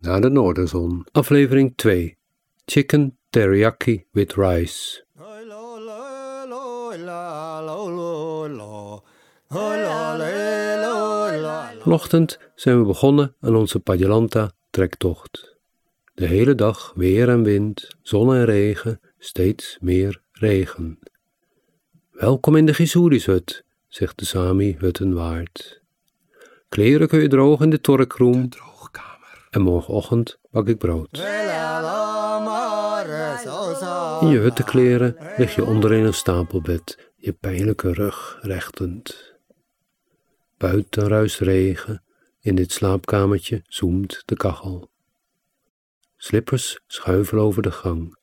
naar de Noorderzon. Aflevering 2. Chicken teriyaki with rice. Vanochtend zijn we begonnen aan onze Padjelanta trektocht. De hele dag weer en wind, zon en regen, steeds meer regen. Welkom in de Gisudishut, zegt de Sami huttenwaard. Kleren kun je drogen in de torkroom. En morgenochtend bak ik brood. In je huttenkleren lig je onderin een stapelbed, je pijnlijke rug rechtend. Buiten ruist regen, in dit slaapkamertje zoemt de kachel. Slippers schuiven over de gang.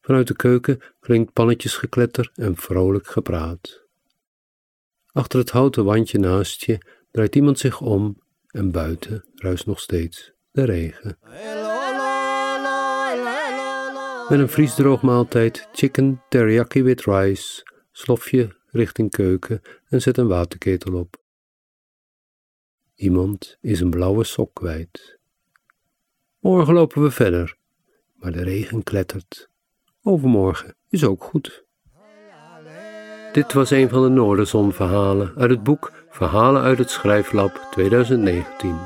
Vanuit de keuken klinkt pannetjesgekletter en vrolijk gepraat. Achter het houten wandje naast je draait iemand zich om en buiten ruist nog steeds de regen. Met een vriesdroog maaltijd, chicken teriyaki with rice, slof je richting keuken en zet een waterketel op. Iemand is een blauwe sok kwijt. Morgen lopen we verder, maar de regen klettert. Overmorgen is ook goed. Dit was een van de Noorderzon-verhalen uit het boek Verhalen uit het Schrijflab 2019.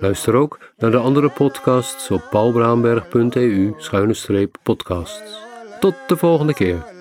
Luister ook naar de andere podcasts op paulbraamberg.eu-podcasts. Tot de volgende keer.